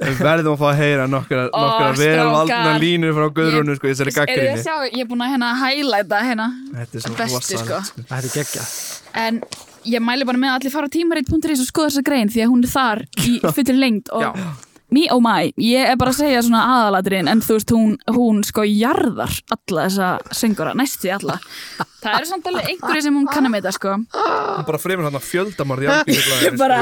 við verðum að fá að heyra nokkra, nokkra velvaldna línur frá Guðrúnu sko í þessari gaggrinni sjá, ég er búin að hérna highlighta hérna þetta er svo bestu, sko. rosalegt, sko. Þetta er geggja. en ég mæli bara með að allir fara á tímarit.is og skoða þessa grein því að hún er þar í fullir lengd og me oh my, ég er bara að segja svona aðaladrin en þú veist hún, hún sko jarðar alla þessa söngura, næstu því alla. Það eru samt alveg einhverju sem hún kann að meita sko. Hún bara fremur hann að fjöldamorð í ég bara,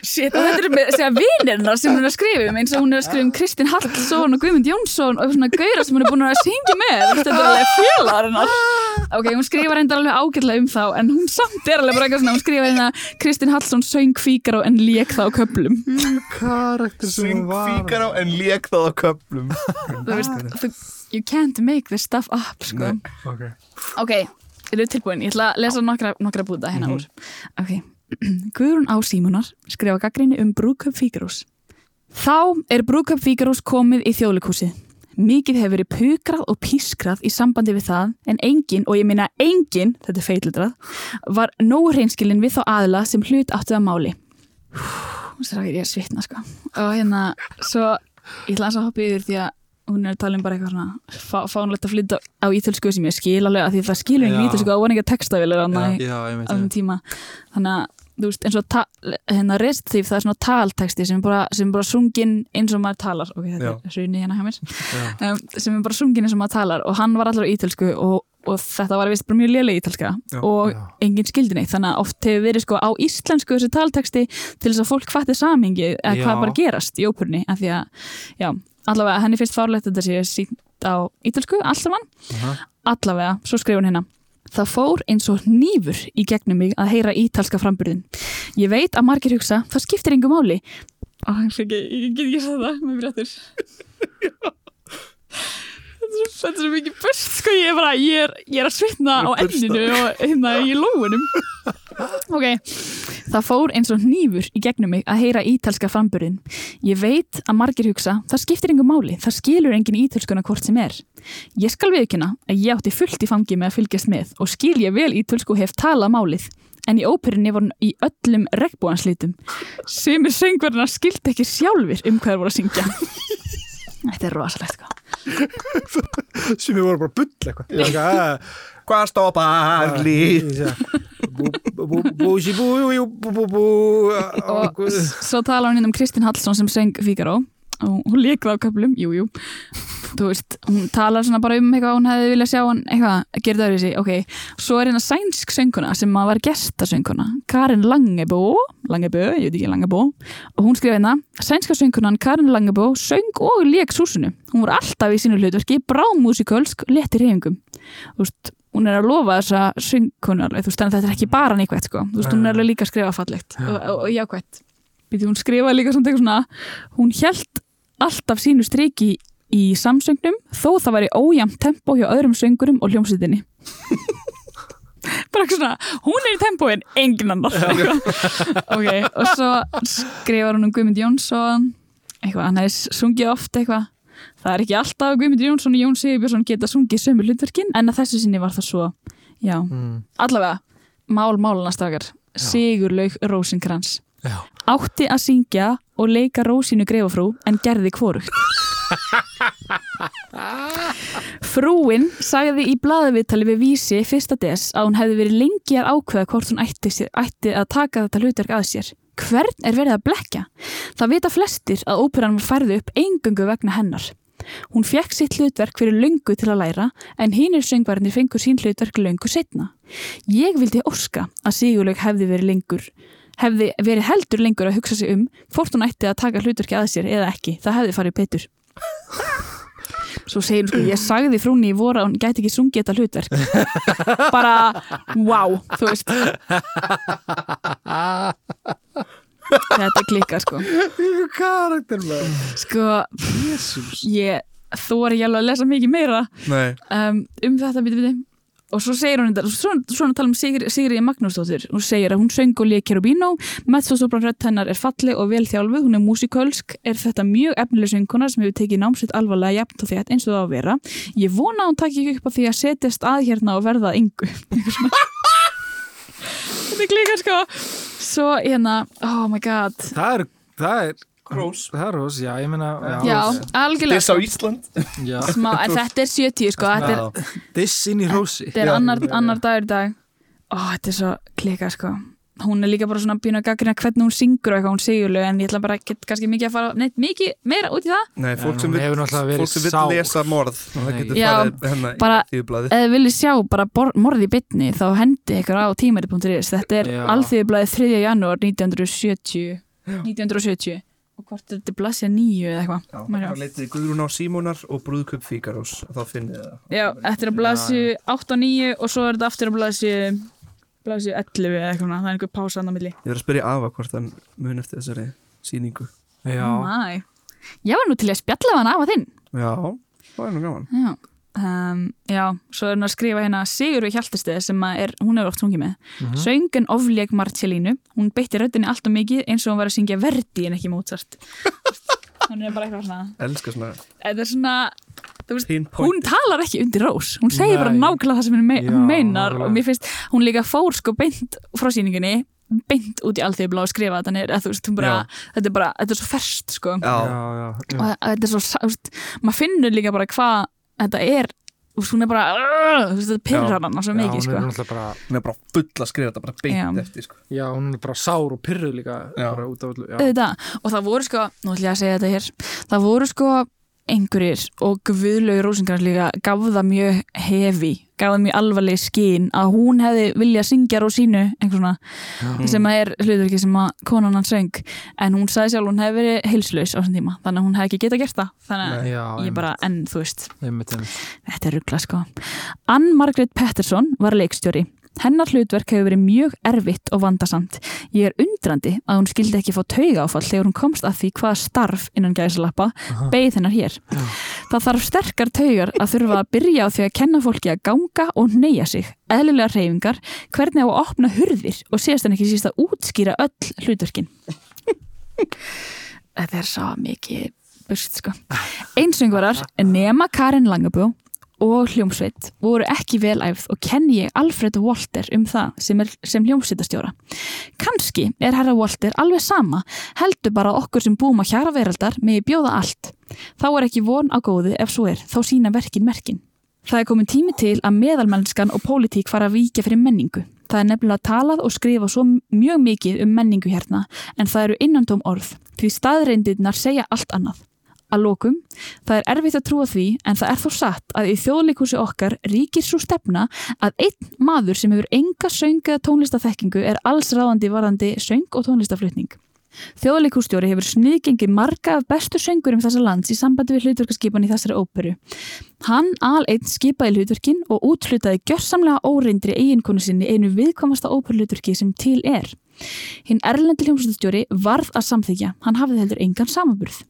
shit, og þetta er með segja vinirna sem hún er að skrifa um eins og hún er að skrifa um Kristinn Hallsson og Guðmund Jónsson og svona gauðra sem hún er búin að syngja með. Þetta er alveg fjölarinnar ok, hún skrifa reyndar alveg ágætlega um þá en hún samt er alveg bara eitthvað svona hún skrifa hérna Kristinn Hallsson söng fíkar og en fíkar á en lék það á köplum þú veist, þú, you can't make this stuff up sko. Ok. ok, eru tilbúin, ég ætla að lesa nokkra, nokkra búta hérna úr. Ok, Guðrún á Símonar skrifa gaggrinni um brúköp Fíkarús Þá er brúköp Fíkarús komið í þjóðleikúsið Mikið hefur verið pukrað og pískrað í sambandi við það en engin, og ég minna engin, þetta er feitlutrað, var nógu hreinskilin við þá aðla sem hlut áttu að máli. Strákir, ég er svitna sko. Og hérna, svo, ég ætla að hoppa yfir því að hún er að tala um bara eitthvað svona fá, fánulegt að flytta á ítölsku sem ég skil alveg að því það skilur Já. ítölsku Já, á já, ég veit þessum tíma. Þannig að þú veist eins og ta, hérna restíf það er svona talteksti sem bara, sem er bara sungin eins og maður talar. Ok, þetta er hruni hérna hjá mér. Um, sem er bara sungin eins og maður talar. Og hann var allar á ítölsku og, og þetta var vist bara mjög lélega ítölska og Já. enginn skildi neitt þannig að oft hefur verið sko á íslensku þessi talteksti til þess að fólk fatti samingi eða Já. hvað bara gerast í óperunni af því að, já, allavega henni finnst fárlegt að þetta sé sínt á ítölsku allsaman, allavega svo skrifa hún hérna Það fór eins og nýfur í gegnum mig að heyra ítalska framburðin. Ég veit að margir hugsa, það skiptir engu máli. Ó, ég get ekki að það með brettur. Þetta er, svo- er mikið börst, sko, ég er bara, ég er, ég er að svitna á enninu og hérna í lóunum. Ok, það fór eins og nýfur í gegnum mig að heyra ítalska framburðin. Ég veit að margir hugsa, það skiptir engu máli, það skilur engin ítölskuna hvort sem er. Ég skal viðkynna að ég átti fullt í fangi með að fylgjast með og skil ég vel ítölsku og hef talað málið. En í óperinni voru í öllum regnbúanslitum. Sumir söngverðina skildi ekki sjálfur um hvað þeir voru að syngja. Þetta er rosalegt, sko. sem ég voru bara bull eitthvað er Hvað "Ah, bú- bú- búsi bú jú, bú bú bú og Guð. s- svo tala hann inn um Kristinn Hallsson sem söng Fígaró og hún lík það á köflum, jú, jú. Þú veist, hún talar svona bara um eitthvað hún hefði viljað sjá hann eitthvað það öðru sig, ok, svo er hérna sænsk sönguna sem að var gestasönguna Karin Langebó, Langebó ég veit ekki Langebó, og hún skrifa hérna sænska söngunan Karin Langebó söng og lék súsinu, hún var alltaf í sínu hlutverki brámusikalsk, leti reyfingum þú veist, hún er að lofa þessa söngkunar, þú veist, þannig að þetta er ekki bara neikvægt sko, þú veist, hún er líka að skrifa fallegt og, og, og jákvægt Býti, hún skrifaði líka svona hún held alltaf sínu striki í samsöngnum þó það væri ójæmt tempo hjá öðrum söngurum og hljómsveitinni. Bara eitthvað svona hún er í tempóin, engin annar. Ok, og svo skrifar hún um Guðmund Jónsson eitthvað, hann hefði sungið oft eitthvað. Það er ekki alltaf Guðmund Jónsson og Jón Sigurbjörnsson geta sungið sömu hlutverkin en að þessu sinni var það svo. Já, Mm. allavega mál málunastakar Sigurlaug Rósinkrans. Já. átti að syngja og leika Rósinu greifafrú en gerði hvorugt Frúin sagði í blaðaviðtali við vísi fyrsta des að hún hefði verið lengi að ákveða hvort hún ætti, sér, ætti að taka þetta hlutverk að sér. Hvern er verið að blekja? Það vita flestir að óperan var færði upp eingöngu vegna hennar. Hún fekk sitt hlutverk fyrir löngu til að læra en hínir söngvarnir fengur sín hlutverk löngu setna. Ég vildi óska að Sigurlaug hefði verið lengur hefði verið heldur lengur að hugsa sig um hvort hún ætti að taka hlutverki að sér eða ekki. Það hefði farið betur. Svo segir hún sko, ég sagði frúnni í voru að hún gæti ekki sungið þetta hlutverk. Bara, wow, þú veist. Þetta klikkar sko. karakter með Sko, Jésús ég þóri ekki alveg að lesa mikið meira Nei, um, um þetta biti biti og svo segir hún þetta, svona, svona tala um Sigri, Sigri Magnúsdóttir, hún segir að hún söng og lék Cherubino, mezzosopran rödd hennar er falleg og vel þjálfuð, hún er músikölsk. Er þetta mjög efnileg söngkona sem hefur tekið námsveit alvarlega jafn og þétt eins og það á vera? Ég vona að hún takki ekki upp á því að setjast að hérna og verða yngu þetta klíkar sko. Svo hérna, oh my god. Það er, það er Rós. það er rós, já, ég meina já, algjörlega Diss á sko. Ísland. Já. Smá, en þetta er 70 sko, þetta er, diss inn í rósi. Þetta er Já. annar, annar dagur í dag. Ó, þetta er svo klika sko. Hún er líka bara svona býna að gaggrina hvernig hún syngur og eitthvað hún sigurlega en ég ætla bara ekki kannski mikið að fara neitt mikið meira út í það. Nei, fólk sem vill lesa morð og það getur farið hennar bara- í tíðublaði eða viljið sjá bara morð í bytni þá hendi ykkur á tímari.is þetta er Já. alþýðublaðið 3. janúar 1970 1970 og hvort er þetta blasja nýju eða eitthvað. Já, það leitið Guðrún á Símónar og Brúðköp Fíkarós þá finnið þið það. Já, er að blasju 8 og 9 og svo er þetta aftur að blasju blasju 11 eða eitthvað það er einhver pása á milli. Ég verður að spyrja Ava hvort hann mun eftir þessari síningu já, Mæ. Ég var nú til að spjalla við hann af að þinn. Já, það er nú gaman. Já, um, já svo er hún að skrifa hérna Sigurvi Hjaltesteð sem að er, hún hefur oft sungið með. Mhm. Söngin ofleg Marcellínu hún beitti röddinni allt og mikið eins og hún var að syngja verdi en ekki Mozart. Hún er bara eitthvað svona Elskar svona þetta er svona veist, hún talar ekki undir rós. Hún segir bara Nei. nákvæmlega það sem hún, me Já, hún meinar nákvæmlega. og mér finnst hún líka fór sko beint frá síningunni beint út í alþjóðblá og skrifa þetta bara, þetta er bara þetta er svo ferst sko. Já, já, og þetta er svo, maður finnur líka bara hvað þetta er, veist, hún er bara uh, þetta pyrrar hana svo mikið hún sko. er bara hún er bara full að skrifa þetta bara beint Já. eftir sko. já, hún er bara sár og pyrruð líka út af öllu og það voru sko, nú ætlum ég að segja þetta hér það voru sko einhverjir og Guðlaug Rósingrans líka gaf það mjög hefi það mjög alvarleg skín að hún hefði viljað syngja Rósínu svona, sem að er hlutverki sem að konan hann söng en hún sagði sjálf hún hefði verið heilslaus á þessum tíma þannig að hún hefði ekki getað gert það þannig að ég bara, en þú veist einmitt, einmitt. Þetta er ruggla sko. Ann Margret Pettersson var leikstjóri. Hennar hlutverk hefur verið mjög erfitt og vandasamt. Ég er undrandi að hún skildi ekki fá tauga áfall þegar hún komst að því hvaða starf innan gæsalappa beigð hennar hér. Það þarf sterkar taugar að þurfa að byrja á því að kenna fólki að ganga og neyja sig, eðlilega reyfingar, hvernig á að opna hurðir og séðast en ekki síst að útskýra öll hlutverkin. Þetta er svo mikið burst sko. Einsöngvarar nema Karin Langabó og hljómsveit voru ekki velæfð og kenni ég Alfred Walter um það sem, er, sem hljómsveitastjóra. Kanski er herra Walter alveg sama, heldur bara okkur sem búum á hjara veraldar megi bjóða allt. Þá er ekki von á góði ef svo er, þá sína verkin merkin. Það er komin tími til að meðalmennskan og pólitík fara að víkja fyrir menningu. Það er nefnilega talað og skrifa svo mjög mikið um menningu hérna, en það eru innantóm orð, því staðreindirnar segja allt annað. Að lokum, það er erfitt að trúa því en það er þó satt að í þjóðleikúsi okkar ríkir svo stefna að einn maður sem hefur enga söng eða tónlistaþekkingu er alls ráðandi varðandi söng og tónlistaflutning. Þjóðleikústjóri hefur sniðgengi marga af bestu söngurum þessa lands í sambandi við hlutverkaskipan í þessari óperu. Hann al einn skipaði hlutverkin og úthlutaði gjörsamlega óreindri eiginkonu sinni einu viðkomasta óperuhlutverki sem til er. Hinn erlendi hljómsveitstjóri varð að samþykja, hann hafði heldur engan samaburð.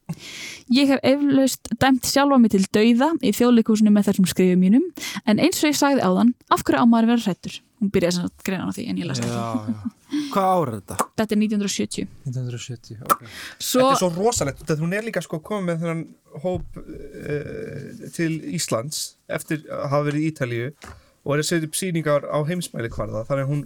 Ég hef eflaust dæmt sjálfa mig til dauða í þjóðleikúsinu með þessum skrifum mínum, en eins og ég sagði áðan, af hverju á maður að vera hrættur? Hún byrjaði sem að greina á því en ég las Já, ekki. já. Hvað ára er þetta? Þetta er 1970. 1970, ok. Svo, Þetta er svo rosalegt, þetta hún er líka sko komið með þennan hóp uh, til Íslands eftir að hafa verið í Ítalíu og er að setja upp sýningar á heimsmæli hvarða þannig að hún,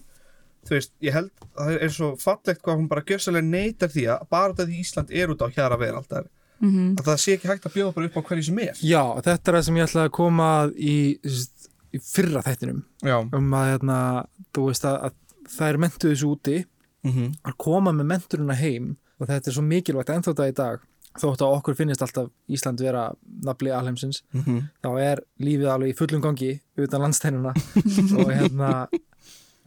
þú veist, ég held að það er svo fallegt hvað hún bara gjörsalega neytar því að bara þetta því Ísland er út á hjara verð alltaf, mm að það sé ekki hægt að bjóða bara upp á hverju sem er. Já, þetta er það sem ég ætlaði að koma að í, í fyrra þættinum. Já, um að, hérna, þú veist að, að það er mentuð þessu úti mm að koma með menturuna heim og þetta er svo mikilvægt ennþá þetta í dag. Þótt að okkur finnist alltaf Ísland vera nafli alheimsins, -hmm. þá er lífið alveg í fullum gangi utan landsteinuna og hérna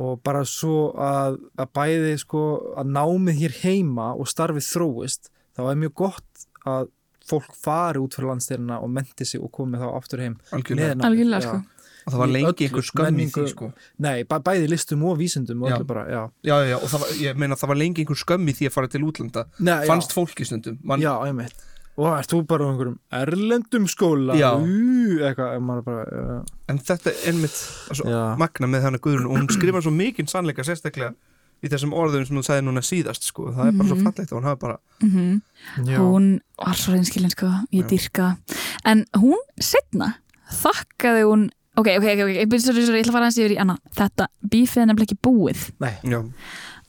og bara svo að, að bæði sko að námið hér heima og starfið þróist þá er mjög gott að fólk fari út fyrir landsteinuna og menti sig og komi þá aftur heim algjörlega. sko. og það var lengi öllu, einhver skömm í menningu- því sko. Nei, bæ, bæði listum og vísindum og bara, já. Já, já, já, og það var, ég meina það var lengi einhver skömm í því að fara til útlanda. Nei, fannst fólki stundum. Man, já, já, einmitt og ert þú bara á einhverjum erlendum skóla. Ú, eitthvað, bara já, en þetta er einmitt svo, já, magna með hana Guðrun og hún skrifar svo mikinn sannleika sérstaklega í þessum orðum sem hún sagði núna síðast sko. það er bara svo Mhm. fallegt og hún hafi bara Mm já. hún var svo reynskilin sko, ég dyrka en hún setna þakkaði hún ok, ok, ok, ok, okay. Sorry, sorry, ég ætla að fara hans yfir í annað þetta bífið er nefnilega ekki búið Nei, já,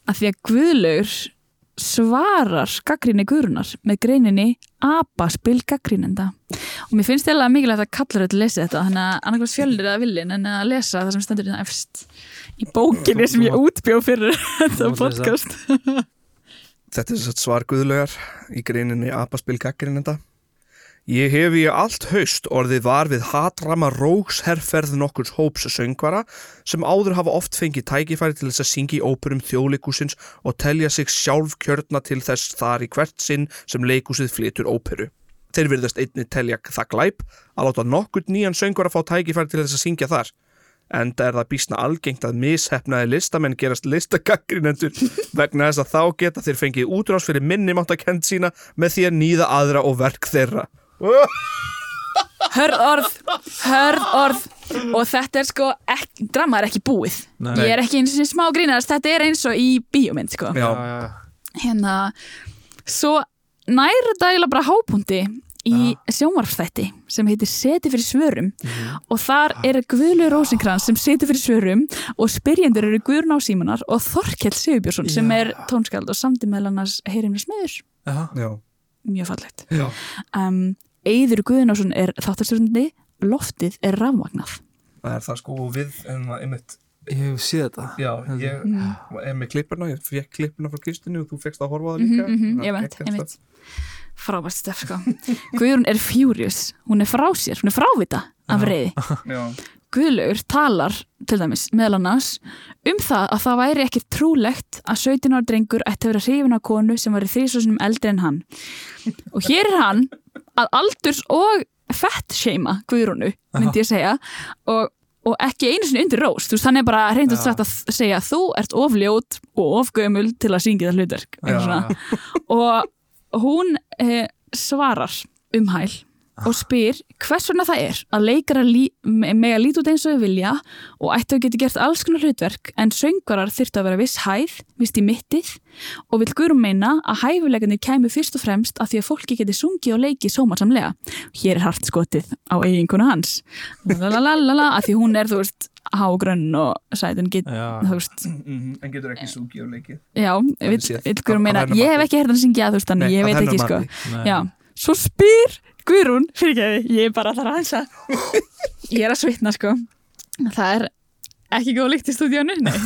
af því að Guðlaugur svarar gaggrinni Guðrunar með greininni abaspil gaggrínenda og mér finnst eða mikilvægt að þetta að lesa þetta þannig að annarkvæmst fjölnir eða villin en að lesa það sem stendur þetta efst í bókinni sem ég útbjóð fyrir þetta podcast. Þetta er að svar Guðlaugar í greininni Abaspil gaggrinenda Ég hef í allt haust orðið var við hatrama róksherferð nokkurs hóps söngvara sem áður hafa oft fengið tækifæri til þess að syngja í óperum þjóðleikúsins og telja sig sjálf kjörna til þess þar í hvert sinn sem leikúsið flytur óperu. Þeir virðast einni telja það glæp að láta nokkurt nýjan söngvara fá tækifæri til þess að syngja þar. Enda er það býsna algengt að mishefnaði listamenn gerast listagaggrinendur vegna þess að þá geta þeir fengið útrás fyrir minni máttakend sína með því að nýða aðra og verk þeirra. Hörð orð, hörð orð. Og þetta er sko, ekki, drama er ekki búið. Nei. ég er ekki eins og smá grínast þetta er eins og í bíómynd sko. Já, hérna svo næra dæla bara hápunkti í sjónvarfþætti sem heitir Seti fyrir svörum. Og þar er Guðlu Rósinkrans sem seti fyrir svörum og spyrjendur eru Guðrun á Símonar og Þorkell Sigurbjörnsson sem Já. er tónskald og samt með annars heyrimni smiður. Já, já, mjög fallegt. Já. um, Eiður Guðnarsson er þáttarstjórnandi loftið er rafmagnað. Það er það sko og við en það einmitt ég hef séð þetta. Já, ég. Mm. er með klippurna, ég fekk klippurna frá Kristinu og þú fekkst að horfa á það líka. Mhm, mhm, Það ég veit, ég veit. frábært stöf sko. Guðrún er furious, hún er frá sér hún er frávita af reyði Já, Guðlaugur talar til dæmis meðal annars um það að það væri ekki trúlegt að 17 ára drengur ætti að vera hrifin af konu sem var í þrísvarsinum eldri en hann. Og hér er hann að aldurs og fett seima Guðrúnu, myndi ég segja og, og ekki einu sinni undir rós. Veist, hann er bara reynd og Já. sagt að segja þú ert of ljót og of gömul til að syngja það hlutverk og hún eh, svarar um hæl og spyr hvers vegna það er að leikara lí, me- mega lít út eins og þau vilja og ættu að geta gert alls konar hlutverk en söngvarar þyrftu að vera viss hæð, vist í mittið og vil Guðrún meina að hæfuleikarnir kæmu fyrst og fremst að því að fólki geti sungið og leikið sómarsamlega. Hér er hart skotið á eiginkonu hans. Lalalala, að því hún er, þú veist, hágrönn og sætun get, þú veist, Mhm, en getur ekki sungið og leikið. Já, vill Guðrún meina, ég hef ekki hérðan að syngja þú veist, þannig ég að veit ekki, sko. Já, svo spyr Guðrún, fyrir ekki, ég er bara þar aðeins að ég er að svitna sko. Það er ekki góð líkt í stúdíónu nei,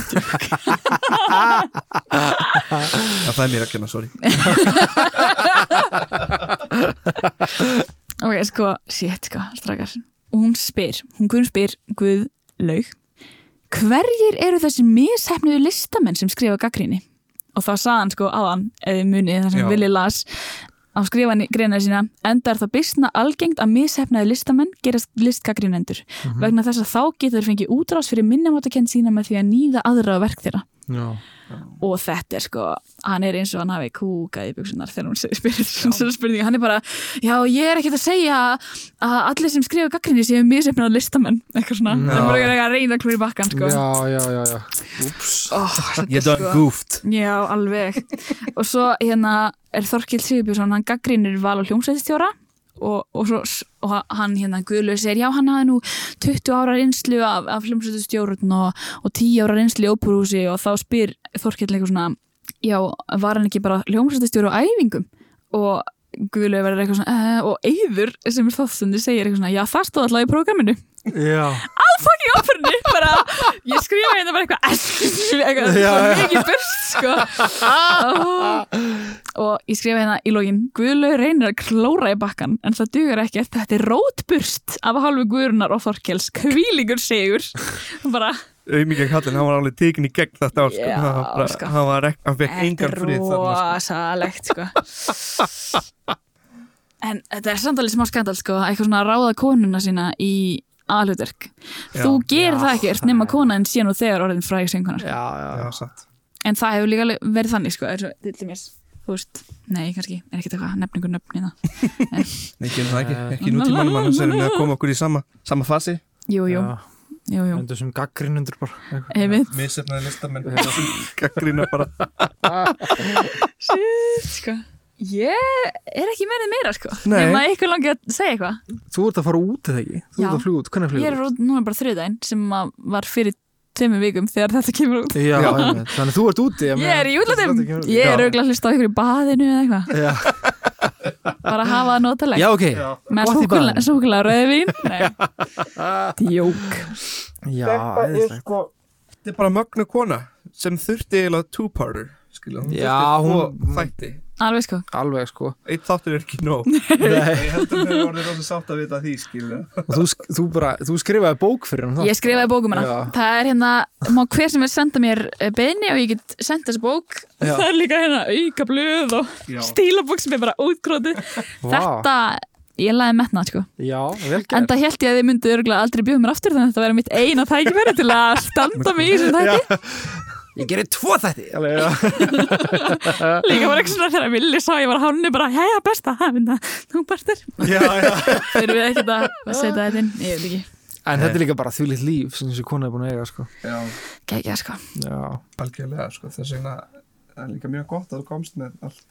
það er mér að kenna, sorry. Ok, sko, shit, sko, strakar og hún spyr, hún Guðrún spyr Guð laug hverjir eru þessi mishefnuðu listamenn sem skrifa gaggrinni og þá sagði hann sko áðan eða munið þar sem. Vili las á skrifan greina sína enda er það bysna algengt að mishefnaði listamenn gerast listgaggrínendur vegna þess að þá getur þeir fengið útrás fyrir minnumáttakend sína með því að nýða aðra verk þeirra. Já. Og þetta er sko, hann er eins og hann hafi kúkað í buksunar þegar hún spyrir svona spurningi, hann er bara, já ég er ekkert að segja að allir sem skrifa gaggrinni séu misefnað listamenn, eitthvað svona. Það er bara eitthvað að reyna klúri bakkan sko. Já, já, já, já. Úps. oh, Ég done goofed. Já, alveg. Og svo hérna er Þorkild Sigurbjörnsson hann gaggrinir val og hljómsveitistjóra og, og, svo, og hann hérna Guðlaug segir, já hann hafði nú 20 ára reynslu af, af hljómsveitistjórun og, og 10 ára reynslu í óperúsi og þá spyr Þorkild eitthvað svona já, var hann ekki bara hljómsveitistjóru á æfingum? Og Guðlaug verður eitthvað svona uh, og Eyður sem er þóttundi segir eitthvað svona, já það stóð alltaf í prógraminu Já. fucking óperunni bara, ég skrifa hérna bara eitthvað eitthvað, já. mikið burst sko og ég skrifa hérna í lógin Guðlaug reynir að klóra í bakkan en það dugar ekki eftir þetta er rótburst af hálfu Guðrunar og Þorkels kvílingur sigur bara, Auðmikið kallinn, hann var alveg tekin í gegn þetta ár sko. Hann, var bara, sko. hann var ekki, hann fekk þetta er frið þarna sko. rosalegt sko en þetta er samt alveg smá skandal sko eitthvað svona að ráða konuna sína í aðhlutverk þú gerir það ekkert nema konan sé nú þegar orðin fræg söngunar Já, já, Já, já. satt En það hefur líka verið þannig sko, og dæmis, þú veist, nei, kannski, er ekkert eitthvað nefningur nöfn í það. Nei, gerum það ekki, Nei. ekki nútímanum annars erum við að koma okkur í sama, sama fasi Jú, jú, Já. jú, jú, Endur sem gaggrinundur bara. Misefnaði listamenn Gaggrina bara shit, sko. Ég er ekki meirið meira, sko. Nei. Nefn að ykkur langi að segja eitthvað. Þú ert að fara út eða ekki? Þú Já. ert að fljúa út, hvernig Ég fljúa er út núna bara þriðdæn sem að var fyrir tveimur vikum þegar þetta kemur út. Já, Já. einmitt. þannig að þú ert úti Ég er í útlæðum, Þetta kemur út. ég er Já. auðvitað að hlusta á ykkur í baðinu eða eitthvað. Já, Bara að hafa það notalegt. já ok Með Gott í baðinu. súkulega rauðvín. Nei, djók. Já, æðislegt sko Þetta er bara mögnu kona sem þurfti eiginlega two-parter skilja, hún Já, þurfti hún- tvo þætti Alveg sko. Alveg sko Eitt þáttur er ekki nóg Nei. Ég heldur að það er orðið rosa sátt að vita því skilja Og þú, sk- þú bara, þú skrifaði bók fyrir hann Ég skrifaði bókum hana. Það er hérna, má hver sem vil senda mér eh, beiðni og ég get sendt þessi bók. Já. Það er líka hérna auka blöð og stílabók sem er bara útkrótið. Vá. Þetta, ég laði metnað sko. Já, vel gert En það held ég að þið myndu örgulega aldrei bjóða mér aftur þannig að þetta verður mitt eina tækifæri til að standa mig í þessum þætti. Ég gerir tvo þætti. Alveg, já. Líka var ekki svona þegar Vili sá ég var hánni bara, hei, besta, það, þú bestir. já, já. Þeir við ekkert að setja þetta inn, ég veit ekki. En þetta er líka bara þvílitt líf sem þessi kona er búin að eiga sko. Já, Gækja sko. Já, algjörlega sko. Þess vegna það er líka mjög gott að þú komst með allt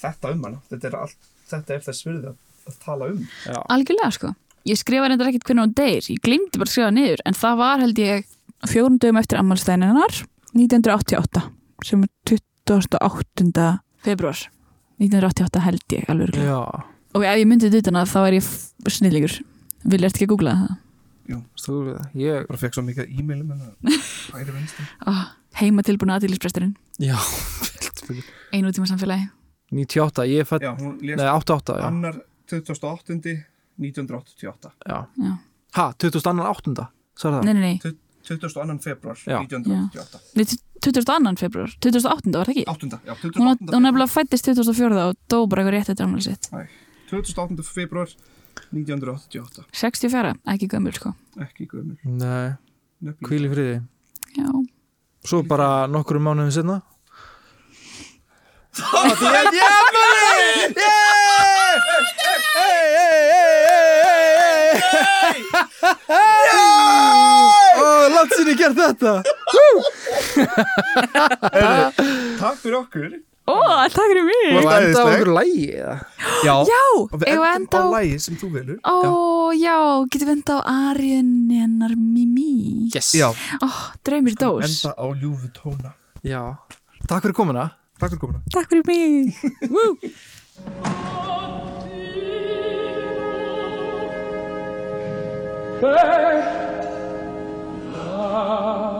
þetta um hana. Þetta er, allt, þetta er þess virði að, að tala um. Já, Algjörlega sko. Ég skrifa reyndar ekkert hvernig hún deyr, ég glimti bara að skrifa niður, en það var held ég fjórum dögum eftir ammálstæðininnar 1988, sem er 28. februar 1988 held ég alveg og ef ég myndið utan að þá er ég snillíkur vil ég ekki að googla það? Þú við það, ég bara fekk svo mikið vinstri. Oh, heima tilbúna aðeinspresturinn Já, einu tíma samfélagi. 98, ég fætt Nei, lést 88, já, annar 2008. 1988 já. Já. Ha, 2008. Svo er það? Nei, nei, nei, 22. februar Já. 1988 Nei, 22. februar 2008 var það ekki? 8. Já, hún, 28. hún nefnilega fættist 2004 og dó bara eitthvað rétt eftir sitt. 28. februar 1988 64, ekki gömul sko. Ekki gömur Nei, í friði. Já, Svo bara nokkrum mánuðum setna Ó, langt sinni gert þetta. Takk fyrir okkur. Ó, takk fyrir mig. Og enda á æðisleg. okkur lægi eða? Já, Já, og við við endum enda á lægi sem þú velur. Ó, já, getum við enda á Arjen hennar Mimi? Yes. Já, Ó, draumir dós. enda á ljúfu tóna. Já. Takk fyrir komuna. Takk fyrir komuna. Takk fyrir mig. Woo. love.